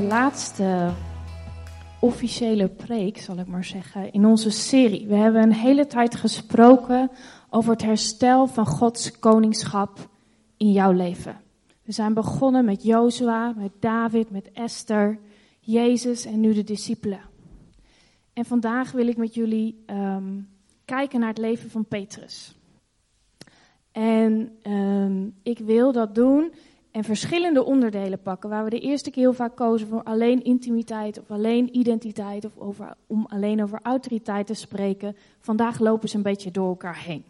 deze laatste officiële preek, zal ik maar zeggen, in onze serie. We hebben een hele tijd gesproken over het herstel van Gods koningschap in jouw leven. We zijn begonnen met Jozua, met David, met Esther, Jezus en nu de discipelen. En vandaag wil ik met jullie um, kijken naar het leven van Petrus. En um, ik wil dat doen en verschillende onderdelen pakken. Waar we de eerste keer heel vaak kozen voor alleen intimiteit of alleen identiteit of over, om alleen over autoriteit te spreken. Vandaag lopen ze een beetje door elkaar heen.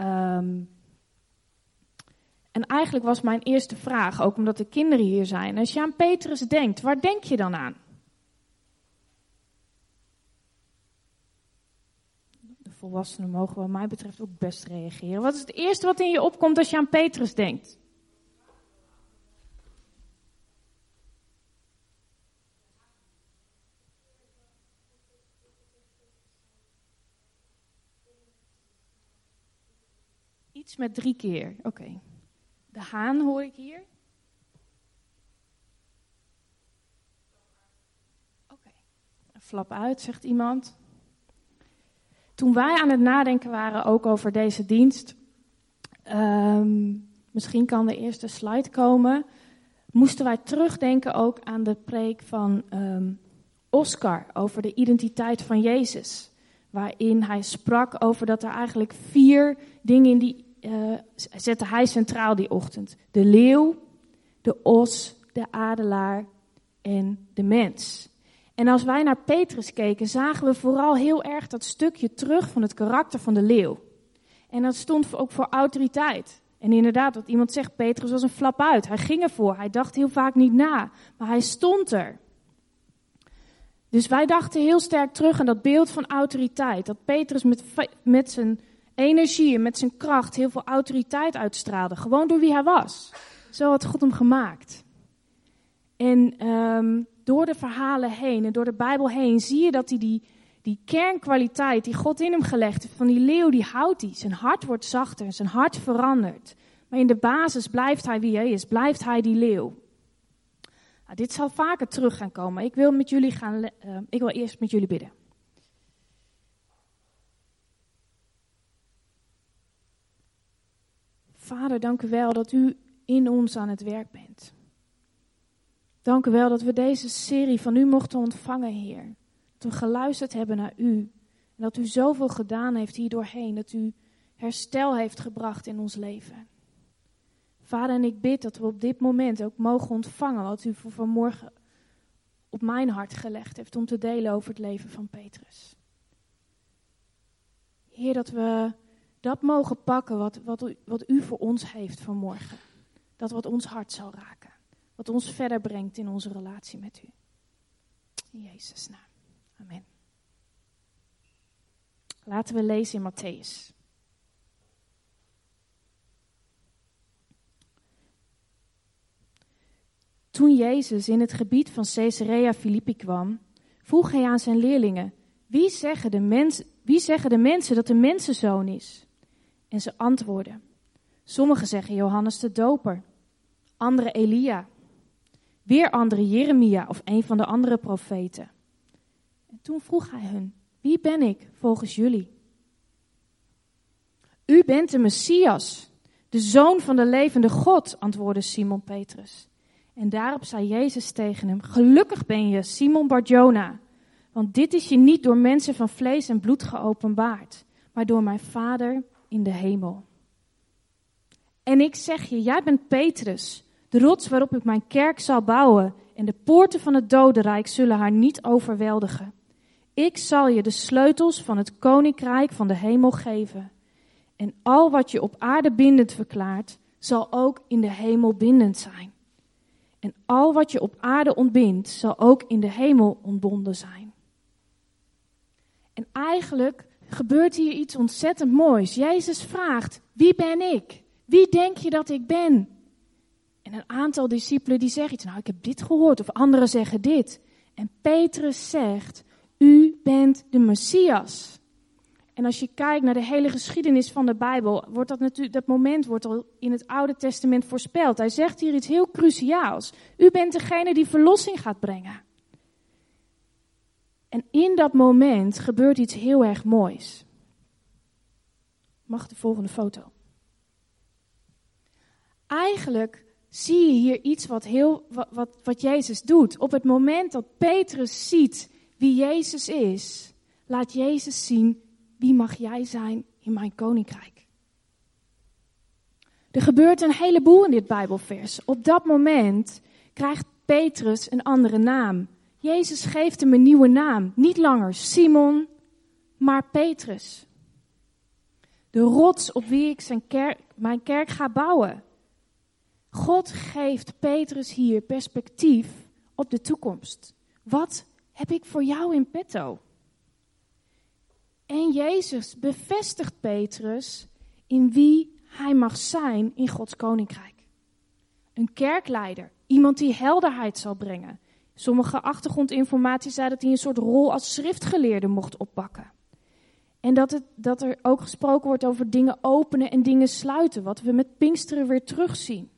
Um, en eigenlijk was mijn eerste vraag, ook omdat de kinderen hier zijn. Als je aan Petrus denkt, waar denk je dan aan? De volwassenen mogen wat mij betreft ook best reageren. Wat is het eerste wat in je opkomt als je aan Petrus denkt? Iets met drie keer, oké. De haan hoor ik hier. Oké. Flap uit, zegt iemand. Toen wij aan het nadenken waren ook over deze dienst, um, misschien kan de eerste slide komen, moesten wij terugdenken ook aan de preek van um, Oscar over de identiteit van Jezus. Waarin hij sprak over dat er eigenlijk vier dingen in die uh, zette hij centraal die ochtend. De leeuw, de os, de adelaar en de mens. En als wij naar Petrus keken, zagen we vooral heel erg dat stukje terug van het karakter van de leeuw. En dat stond ook voor autoriteit. En inderdaad, wat iemand zegt, Petrus was een flap uit. Hij ging ervoor, hij dacht heel vaak niet na, maar hij stond er. Dus wij dachten heel sterk terug aan dat beeld van autoriteit. Dat Petrus met, met zijn energie en met zijn kracht heel veel autoriteit uitstraalde. Gewoon door wie hij was. Zo had God hem gemaakt. En um, door de verhalen heen en door de Bijbel heen zie je dat hij die, die kernkwaliteit die God in hem gelegd heeft, van die leeuw, die houdt hij. Zijn hart wordt zachter, zijn hart verandert. Maar in de basis blijft hij wie hij is, blijft hij die leeuw. Nou, dit zal vaker terug gaan komen. Ik wil, met jullie gaan, uh, ik wil eerst met jullie bidden. Vader, dank u wel dat u in ons aan het werk bent. Dank u wel dat we deze serie van u mochten ontvangen, Heer. Dat we geluisterd hebben naar u. En dat u zoveel gedaan heeft hier doorheen. Dat u herstel heeft gebracht in ons leven. Vader, en ik bid dat we op dit moment ook mogen ontvangen wat u voor vanmorgen op mijn hart gelegd heeft om te delen over het leven van Petrus. Heer, dat we dat mogen pakken wat, wat, u, wat u voor ons heeft vanmorgen. Dat wat ons hart zal raken. Wat ons verder brengt in onze relatie met u. In Jezus' naam. Amen. Laten we lezen in Matthäus. Toen Jezus in het gebied van Caesarea Philippi kwam, vroeg hij aan zijn leerlingen: Wie zeggen de, mens, wie zeggen de mensen dat de mensenzoon is? En ze antwoorden. Sommigen zeggen Johannes de Doper, anderen Elia, weer anderen Jeremia of een van de andere profeten. En toen vroeg hij hun, wie ben ik volgens jullie? U bent de Messias, de zoon van de levende God, antwoordde Simon Petrus. En daarop zei Jezus tegen hem, gelukkig ben je, Simon Barjona, want dit is je niet door mensen van vlees en bloed geopenbaard, maar door mijn Vader in de hemel. En ik zeg je, jij bent Petrus, de rots waarop ik mijn kerk zal bouwen, en de poorten van het dodenrijk zullen haar niet overweldigen. Ik zal je de sleutels van het koninkrijk van de hemel geven. En al wat je op aarde bindend verklaart, zal ook in de hemel bindend zijn. En al wat je op aarde ontbindt, zal ook in de hemel ontbonden zijn. En eigenlijk gebeurt hier iets ontzettend moois. Jezus vraagt, wie ben ik? Wie denk je dat ik ben? En een aantal discipelen die zeggen nou ik heb dit gehoord, of anderen zeggen dit. En Petrus zegt, u bent de Messias. En als je kijkt naar de hele geschiedenis van de Bijbel, wordt dat natuurlijk, dat moment wordt al in het Oude Testament voorspeld. Hij zegt hier iets heel cruciaals. U bent degene die verlossing gaat brengen. En in dat moment gebeurt iets heel erg moois. Mag de volgende foto? Eigenlijk zie je hier iets wat, heel, wat, wat, Jezus doet. Op het moment dat Petrus ziet wie Jezus is, laat Jezus zien wie mag jij zijn in mijn koninkrijk. Er gebeurt een heleboel in dit Bijbelvers. Op dat moment krijgt Petrus een andere naam. Jezus geeft hem een nieuwe naam. Niet langer Simon, maar Petrus. De rots op wie ik kerk, mijn kerk ga bouwen. God geeft Petrus hier perspectief op de toekomst. Wat heb ik voor jou in petto? En Jezus bevestigt Petrus in wie hij mag zijn in Gods koninkrijk. Een kerkleider, iemand die helderheid zal brengen. Sommige achtergrondinformatie zei dat hij een soort rol als schriftgeleerde mocht oppakken. En dat, het, dat er ook gesproken wordt over dingen openen en dingen sluiten, wat we met Pinksteren weer terugzien.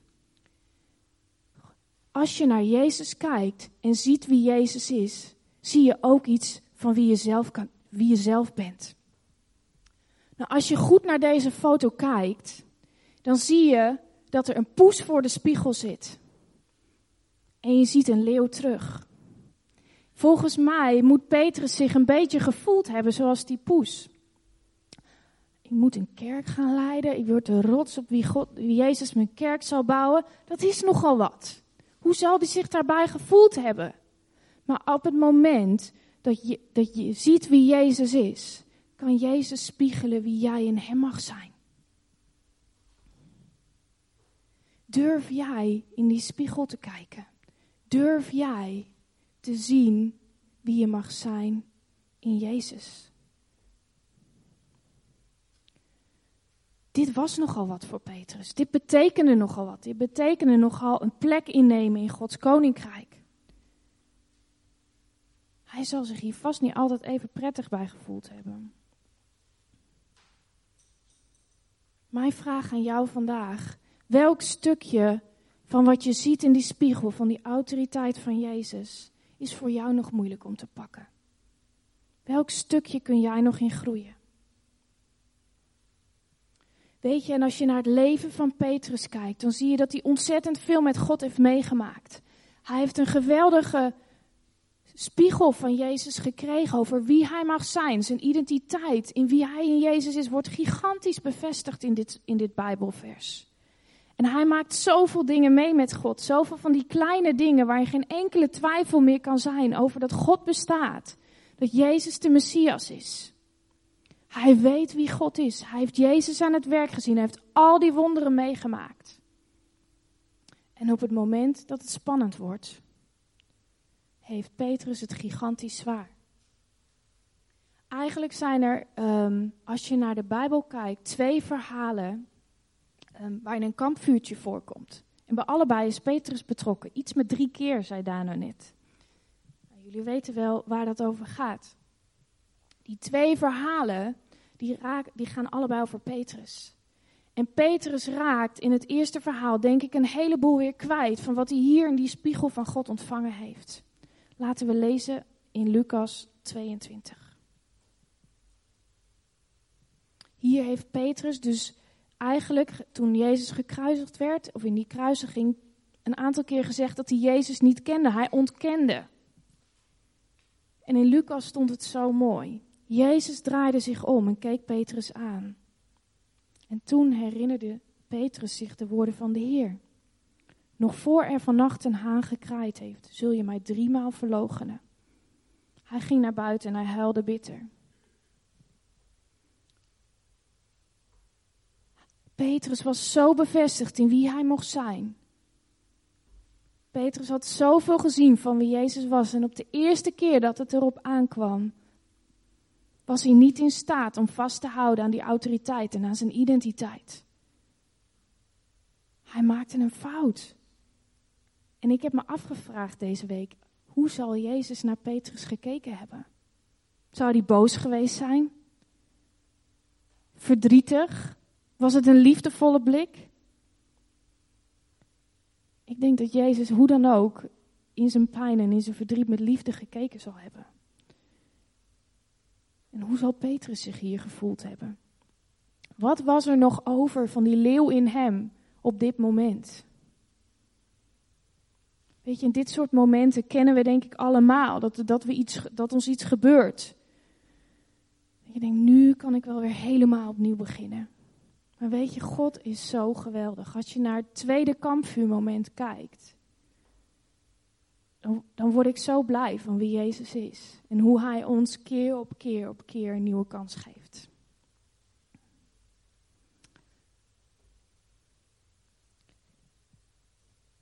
Als je naar Jezus kijkt en ziet wie Jezus is, zie je ook iets van wie je zelf, kan, wie je zelf bent. Nou, als je goed naar deze foto kijkt, dan zie je dat er een poes voor de spiegel zit. En je ziet een leeuw terug. Volgens mij moet Petrus zich een beetje gevoeld hebben zoals die poes. Ik moet een kerk gaan leiden. Ik word de rots op wie, God, Jezus mijn kerk zal bouwen. Dat is nogal wat. Hoe zal hij zich daarbij gevoeld hebben? Maar op het moment dat je, dat je ziet wie Jezus is, kan Jezus spiegelen wie jij in Hem mag zijn. Durf jij in die spiegel te kijken? Durf jij te zien wie je mag zijn in Jezus? Dit was nogal wat voor Petrus. Dit betekende nogal wat. Dit betekende nogal een plek innemen in Gods koninkrijk. Hij zal zich hier vast niet altijd even prettig bij gevoeld hebben. Mijn vraag aan jou vandaag: welk stukje van wat je ziet in die spiegel, van die autoriteit van Jezus, is voor jou nog moeilijk om te pakken? Welk stukje kun jij nog in groeien? Weet je, en als je naar het leven van Petrus kijkt, dan zie je dat hij ontzettend veel met God heeft meegemaakt. Hij heeft een geweldige spiegel van Jezus gekregen over wie hij mag zijn. Zijn identiteit, in wie hij in Jezus is, wordt gigantisch bevestigd in dit, in dit Bijbelvers. En hij maakt zoveel dingen mee met God. Zoveel van die kleine dingen waar je geen enkele twijfel meer kan zijn over dat God bestaat. Dat Jezus de Messias is. Hij weet wie God is. Hij heeft Jezus aan het werk gezien. Hij heeft al die wonderen meegemaakt. En op het moment dat het spannend wordt, heeft Petrus het gigantisch zwaar. Eigenlijk zijn er, ehm, als je naar de Bijbel kijkt, twee verhalen um, waarin een kampvuurtje voorkomt. En bij allebei is Petrus betrokken. Iets met drie keer, zei Dano net. Nou, jullie weten wel waar dat over gaat. Die twee verhalen, die, raak, die gaan allebei over Petrus. En Petrus raakt in het eerste verhaal, denk ik, een heleboel weer kwijt van wat hij hier in die spiegel van God ontvangen heeft. Laten we lezen in Lucas 22. Hier heeft Petrus dus eigenlijk, toen Jezus gekruisigd werd, of in die kruisiging, een aantal keer gezegd dat hij Jezus niet kende. Hij ontkende. En in Lucas stond het zo mooi. Jezus draaide zich om en keek Petrus aan. En toen herinnerde Petrus zich de woorden van de Heer. Nog voor er vannacht een haan gekraaid heeft, zul je mij driemaal verloochenen. Hij ging naar buiten en hij huilde bitter. Petrus was zo bevestigd in wie hij mocht zijn. Petrus had zoveel gezien van wie Jezus was. En op de eerste keer dat het erop aankwam, was hij niet in staat om vast te houden aan die autoriteit en aan zijn identiteit. Hij maakte een fout. En ik heb me afgevraagd deze week, hoe zal Jezus naar Petrus gekeken hebben? Zou hij boos geweest zijn? verdrietig? Was het een liefdevolle blik? Ik denk dat Jezus, hoe dan ook, in zijn pijn en in zijn verdriet met liefde gekeken zal hebben. En hoe zal Petrus zich hier gevoeld hebben? Wat was er nog over van die leeuw in hem op dit moment? Weet je, in dit soort momenten kennen we denk ik allemaal dat, dat, we iets, dat ons iets gebeurt. Je denkt, nu kan ik wel weer helemaal opnieuw beginnen. Maar weet je, God is zo geweldig. Als je naar het tweede kampvuurmoment kijkt, dan, dan word ik zo blij van wie Jezus is. En hoe Hij ons keer op keer op keer een nieuwe kans geeft.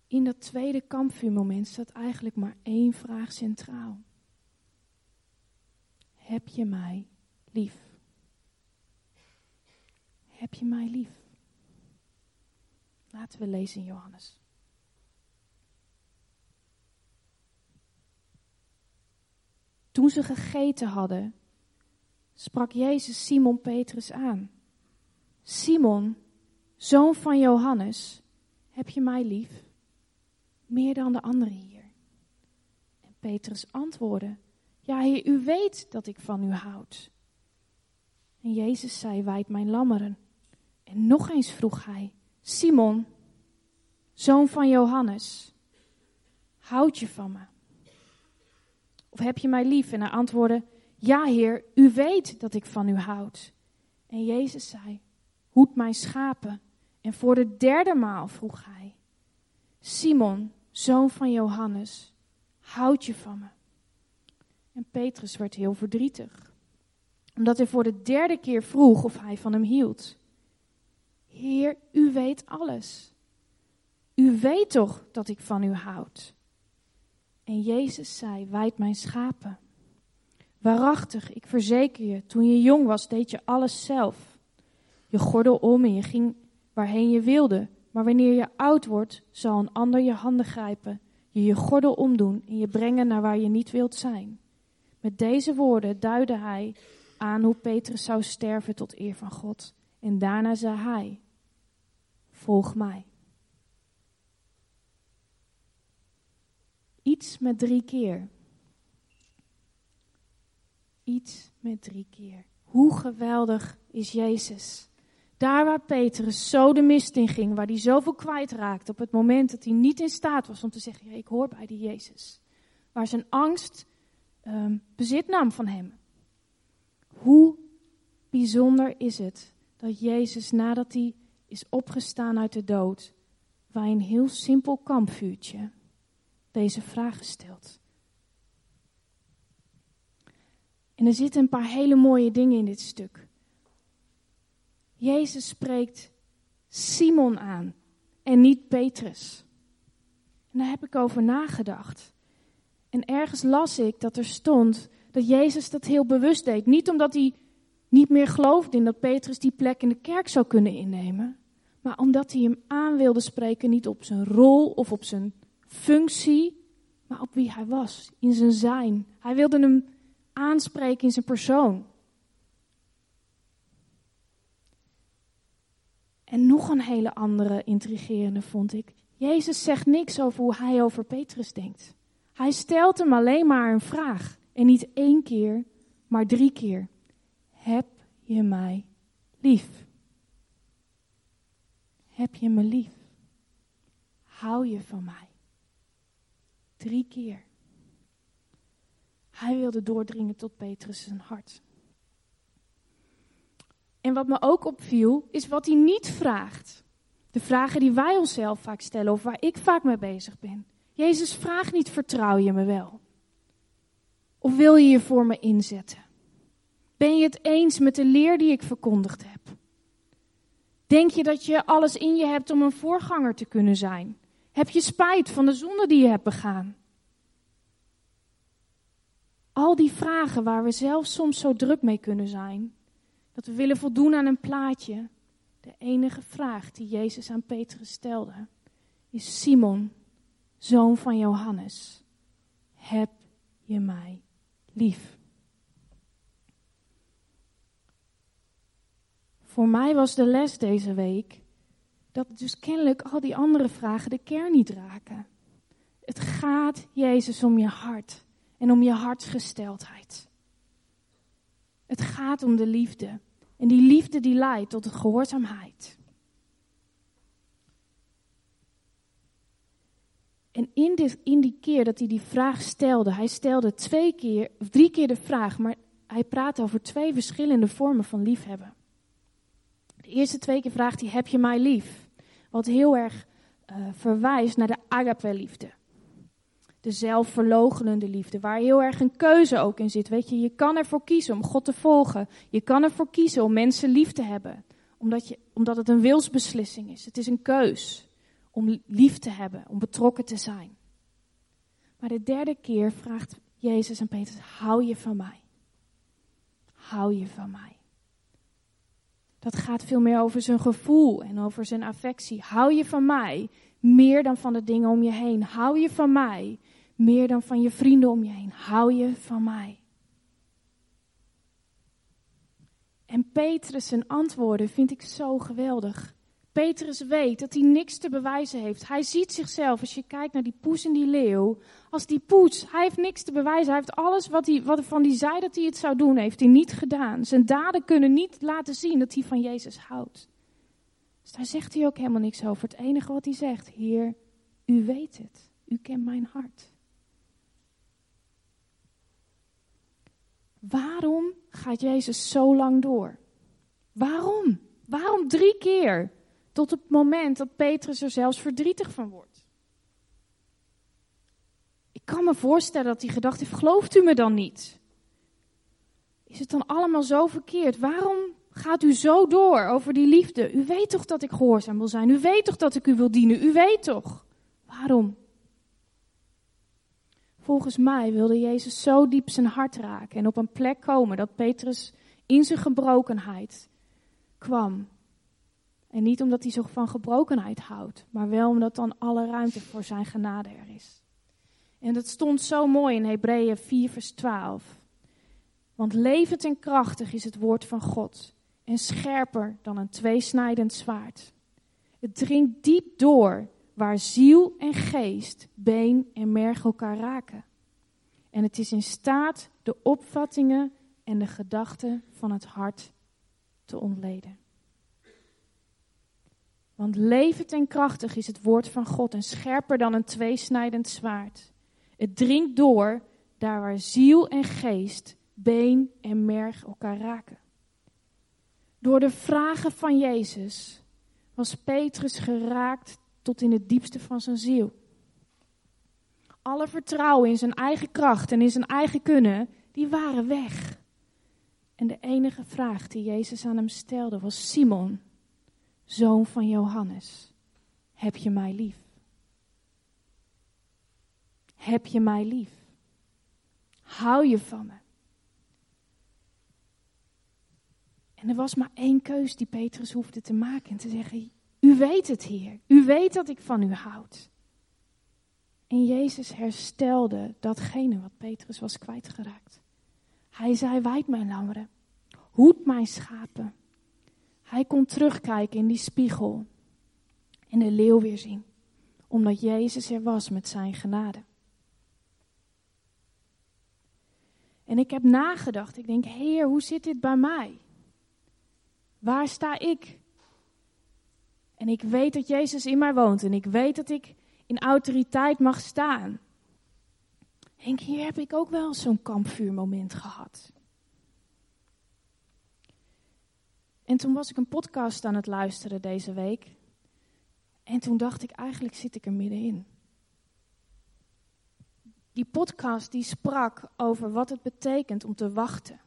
In dat tweede kampvuurmoment staat eigenlijk maar één vraag centraal. Heb je mij lief? Heb je mij lief? Laten we lezen in Johannes. Toen ze gegeten hadden, sprak Jezus Simon Petrus aan. Simon, zoon van Johannes, heb je mij lief? Meer dan de anderen hier. En Petrus antwoordde, ja heer, u weet dat ik van u houd. En Jezus zei, wijd mijn lammeren. En nog eens vroeg hij, Simon, zoon van Johannes, houd je van me? Of heb je mij lief? En hij antwoordde, ja heer, u weet dat ik van u houd. En Jezus zei, hoed mijn schapen. En voor de derde maal vroeg hij, Simon, zoon van Johannes, houd je van me? En Petrus werd heel verdrietig, omdat hij voor de derde keer vroeg of hij van hem hield. Heer, u weet alles. U weet toch dat ik van u houd? En Jezus zei, wijd mijn schapen. Waarachtig, ik verzeker je, toen je jong was, deed je alles zelf. Je gordel om en je ging waarheen je wilde. Maar wanneer je oud wordt, zal een ander je handen grijpen, je je gordel omdoen en je brengen naar waar je niet wilt zijn. Met deze woorden duidde hij aan hoe Petrus zou sterven tot eer van God. En daarna zei hij, volg mij. Iets met drie keer. Iets met drie keer. Hoe geweldig is Jezus? Daar waar Petrus zo de mist in ging, waar hij zoveel kwijtraakte op het moment dat hij niet in staat was om te zeggen, ja, ik hoor bij die Jezus. Waar zijn angst um, bezit nam van hem. Hoe bijzonder is het dat Jezus nadat hij is opgestaan uit de dood, bij een heel simpel kampvuurtje deze vraag gesteld. En er zitten een paar hele mooie dingen in dit stuk. Jezus spreekt Simon aan en niet Petrus. En daar heb ik over nagedacht. En ergens las ik dat er stond dat Jezus dat heel bewust deed. Niet omdat hij niet meer geloofde in dat Petrus die plek in de kerk zou kunnen innemen, maar omdat hij hem aan wilde spreken, niet op zijn rol of op zijn functie, maar op wie hij was, in zijn zijn. Hij wilde hem aanspreken in zijn persoon. En nog een hele andere intrigerende vond ik. Jezus zegt niks over hoe hij over Petrus denkt. Hij stelt hem alleen maar een vraag. En niet één keer, maar drie keer. Heb je mij lief? Heb je me lief? Hou je van mij? Drie keer. Hij wilde doordringen tot Petrus zijn hart. En wat me ook opviel, is wat hij niet vraagt. De vragen die wij onszelf vaak stellen, of waar ik vaak mee bezig ben. Jezus vraagt niet, vertrouw je me wel? Of wil je je voor me inzetten? Ben je het eens met de leer die ik verkondigd heb? Denk je dat je alles in je hebt om een voorganger te kunnen zijn? Heb je spijt van de zonde die je hebt begaan? Al die vragen waar we zelf soms zo druk mee kunnen zijn, dat we willen voldoen aan een plaatje. De enige vraag die Jezus aan Petrus stelde, is Simon, zoon van Johannes, heb je mij lief? Voor mij was de les deze week dat dus kennelijk al die andere vragen de kern niet raken. Het gaat Jezus om je hart en om je hartsgesteldheid. Het gaat om de liefde. En die liefde die leidt tot de gehoorzaamheid. En in, die keer dat hij die vraag stelde, hij stelde twee keer, of drie keer de vraag, maar hij praat over twee verschillende vormen van liefhebben. De eerste twee keer vraagt hij, heb je mij lief? Wat heel erg uh, verwijst naar de agape-liefde. De zelfverlogenende liefde, waar heel erg een keuze ook in zit. Weet je, je kan ervoor kiezen om God te volgen. Je kan ervoor kiezen om mensen lief te hebben. Omdat, je, omdat het een wilsbeslissing is. Het is een keus om lief te hebben, om betrokken te zijn. Maar de derde keer vraagt Jezus aan Petrus, hou je van mij? Hou je van mij? Dat gaat veel meer over zijn gevoel en over zijn affectie. Hou je van mij meer dan van de dingen om je heen? Hou je van mij meer dan van je vrienden om je heen? Hou je van mij? En Petrus antwoorden vind ik zo geweldig. Petrus weet dat hij niks te bewijzen heeft. Hij ziet zichzelf, als je kijkt naar die poes en die leeuw, als die poes. Hij heeft niks te bewijzen. Hij heeft alles wat, hij, wat van die zei dat hij het zou doen, heeft hij niet gedaan. Zijn daden kunnen niet laten zien dat hij van Jezus houdt. Dus daar zegt hij ook helemaal niks over. Het enige wat hij zegt, Heer, u weet het. U kent mijn hart. Waarom gaat Jezus zo lang door? Waarom? Waarom drie keer? Tot het moment dat Petrus er zelfs verdrietig van wordt. Ik kan me voorstellen dat hij gedacht heeft: gelooft u me dan niet? Is het dan allemaal zo verkeerd? Waarom gaat u zo door over die liefde? U weet toch dat ik gehoorzaam wil zijn? U weet toch dat ik u wil dienen? U weet toch? Waarom? Volgens mij wilde Jezus zo diep zijn hart raken en op een plek komen dat Petrus in zijn gebrokenheid kwam en niet omdat hij zo van gebrokenheid houdt, maar wel omdat dan alle ruimte voor zijn genade er is. En dat stond zo mooi in Hebreeën 4, vers 12. Want levend en krachtig is het woord van God en scherper dan een tweesnijdend zwaard. Het dringt diep door waar ziel en geest, been en merg elkaar raken. En het is in staat de opvattingen en de gedachten van het hart te ontleden. Want levend en krachtig is het woord van God en scherper dan een tweesnijdend zwaard. Het dringt door daar waar ziel en geest, been en merg elkaar raken. Door de vragen van Jezus was Petrus geraakt tot in het diepste van zijn ziel. Alle vertrouwen in zijn eigen kracht en in zijn eigen kunnen, die waren weg. En de enige vraag die Jezus aan hem stelde was: Simon, zoon van Johannes, heb je mij lief? Heb je mij lief? Hou je van me? En er was maar één keus die Petrus hoefde te maken en te zeggen: U weet het, Heer. U weet dat ik van u houd. En Jezus herstelde datgene wat Petrus was kwijtgeraakt. Hij zei: Wijd mijn lammeren, hoed mijn schapen. Hij kon terugkijken in die spiegel en de leeuw weer zien, omdat Jezus er was met zijn genade. En ik heb nagedacht, ik denk, Heer, hoe zit dit bij mij? Waar sta ik? En ik weet dat Jezus in mij woont en ik weet dat ik in autoriteit mag staan. En hier heb ik ook wel zo'n kampvuurmoment gehad. En toen was ik een podcast aan het luisteren deze week. En toen dacht ik, eigenlijk zit ik er middenin. Die podcast die sprak over wat het betekent om te wachten.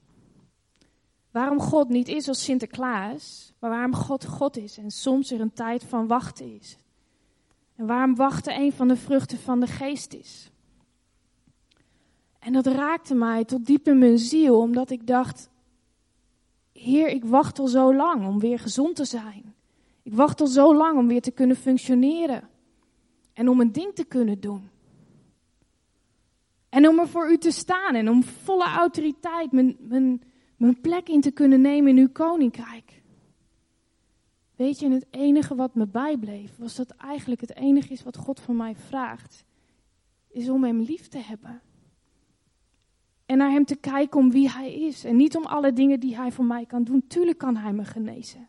Waarom God niet is als Sinterklaas, maar waarom God God is en soms er een tijd van wachten is. En waarom wachten een van de vruchten van de geest is. En dat raakte mij tot diep in mijn ziel, omdat ik dacht, Heer, ik wacht al zo lang om weer gezond te zijn. Ik wacht al zo lang om weer te kunnen functioneren. En om een ding te kunnen doen. En om er voor u te staan en om volle autoriteit mijn, mijn, mijn plek in te kunnen nemen in uw koninkrijk. Weet je, en het enige wat me bijbleef, was dat eigenlijk het enige is wat God van mij vraagt, is om Hem lief te hebben. En naar Hem te kijken om wie Hij is. En niet om alle dingen die Hij voor mij kan doen. Tuurlijk kan Hij me genezen.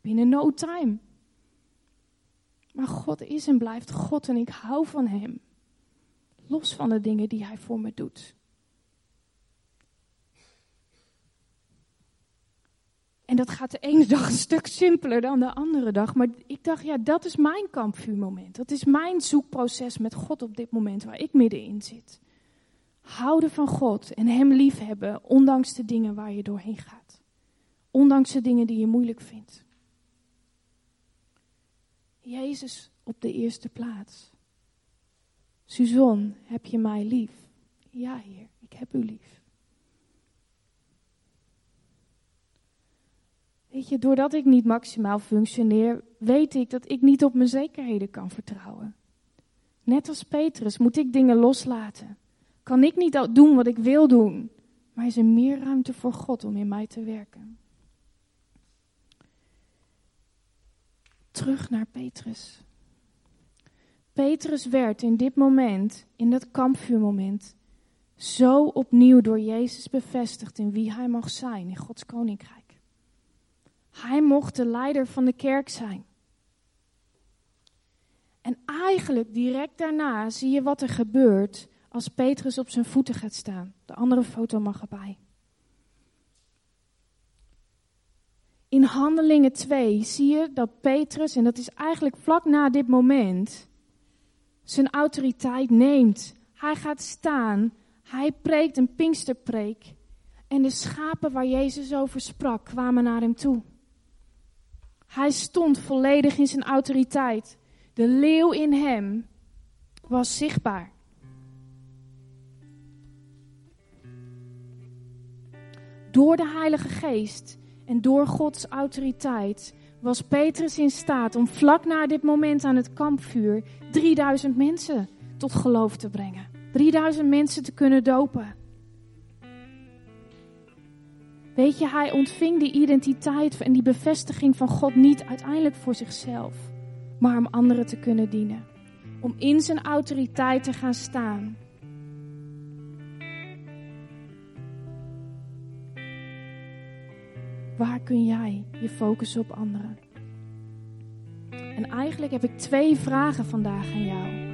Binnen no time. Maar God is en blijft God en ik hou van Hem. Los van de dingen die Hij voor me doet. En dat gaat de ene dag een stuk simpeler dan de andere dag. Maar ik dacht, ja, dat is mijn kampvuurmoment. Dat is mijn zoekproces met God op dit moment waar ik middenin zit. Houden van God en Hem liefhebben, ondanks de dingen waar je doorheen gaat. Ondanks de dingen die je moeilijk vindt. Jezus op de eerste plaats. Suzon, heb je mij lief? Ja, Heer, ik heb u lief. Weet je, doordat ik niet maximaal functioneer, weet ik dat ik niet op mijn zekerheden kan vertrouwen. Net als Petrus moet ik dingen loslaten. Kan ik niet doen wat ik wil doen, maar is er meer ruimte voor God om in mij te werken. Terug naar Petrus. Petrus werd in dit moment, in dat kampvuurmoment, zo opnieuw door Jezus bevestigd in wie hij mag zijn in Gods koninkrijk. Hij mocht de leider van de kerk zijn. En eigenlijk direct daarna zie je wat er gebeurt als Petrus op zijn voeten gaat staan. De andere foto mag erbij. In Handelingen 2 zie je dat Petrus, en dat is eigenlijk vlak na dit moment, zijn autoriteit neemt. Hij gaat staan, hij preekt een Pinksterpreek. En de schapen waar Jezus over sprak kwamen naar hem toe. Hij stond volledig in zijn autoriteit. De leeuw in hem was zichtbaar. Door de Heilige Geest en door Gods autoriteit was Petrus in staat om vlak na dit moment aan het kampvuur 3000 mensen tot geloof te brengen. 3000 mensen te kunnen dopen. Weet je, hij ontving die identiteit en die bevestiging van God niet uiteindelijk voor zichzelf, maar om anderen te kunnen dienen. Om in zijn autoriteit te gaan staan. Waar kun jij je focussen op anderen? En eigenlijk heb ik twee vragen vandaag aan jou.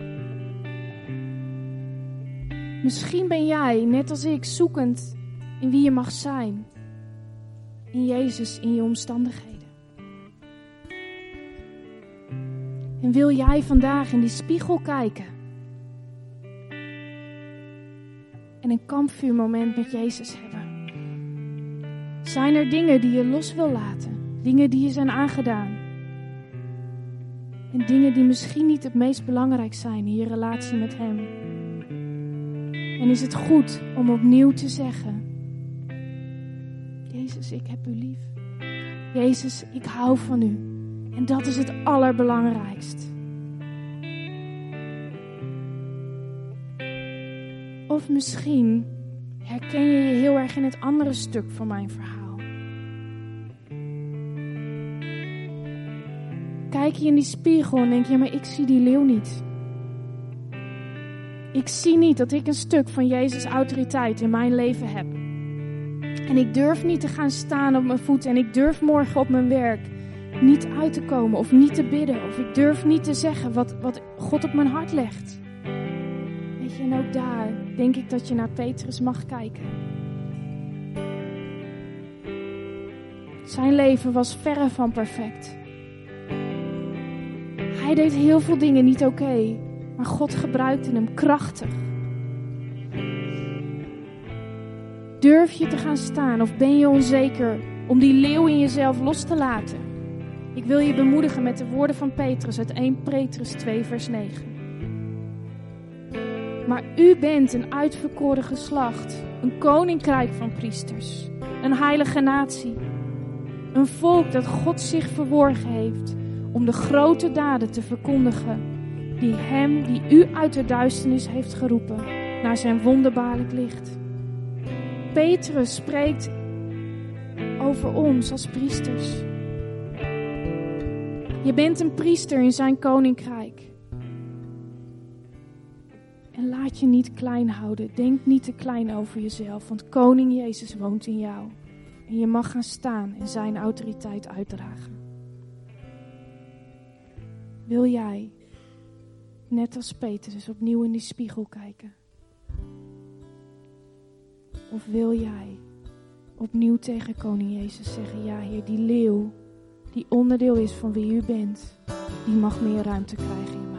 Misschien ben jij, net als ik, zoekend in wie je mag zijn. In Jezus, in je omstandigheden. En wil jij vandaag in die spiegel kijken? En een kampvuurmoment met Jezus hebben? Zijn er dingen die je los wil laten? Dingen die je zijn aangedaan? En dingen die misschien niet het meest belangrijk zijn in je relatie met Hem. En is het goed om opnieuw te zeggen: Jezus, ik heb U lief. Jezus, ik hou van U. En dat is het allerbelangrijkst. Of misschien herken je je heel erg in het andere stuk van mijn verhaal. Kijk je in die spiegel en denk je, maar ik zie die leeuw niet. Ik zie niet dat ik een stuk van Jezus' autoriteit in mijn leven heb. En ik durf niet te gaan staan op mijn voeten en ik durf morgen op mijn werk niet uit te komen of niet te bidden. Of ik durf niet te zeggen wat, wat God op mijn hart legt. Weet je, en ook daar denk ik dat je naar Petrus mag kijken. Zijn leven was verre van perfect. Hij deed heel veel dingen niet oké, maar God gebruikte hem krachtig. Durf je te gaan staan of ben je onzeker om die leeuw in jezelf los te laten? Ik wil je bemoedigen met de woorden van Petrus uit 1 Petrus 2, vers 9. Maar u bent een uitverkoren geslacht, een koninkrijk van priesters, een heilige natie, een volk dat God zich verworgen heeft om de grote daden te verkondigen die hem, die u uit de duisternis heeft geroepen, naar zijn wonderbaarlijk licht. Petrus spreekt over ons als priesters. Je bent een priester in zijn koninkrijk. En laat je niet klein houden. Denk niet te klein over jezelf, want Koning Jezus woont in jou. En je mag gaan staan en zijn autoriteit uitdragen. Wil jij, net als Petrus, opnieuw in die spiegel kijken? Of wil jij opnieuw tegen Koning Jezus zeggen: Ja, Heer, die leeuw, die onderdeel is van wie u bent, die mag meer ruimte krijgen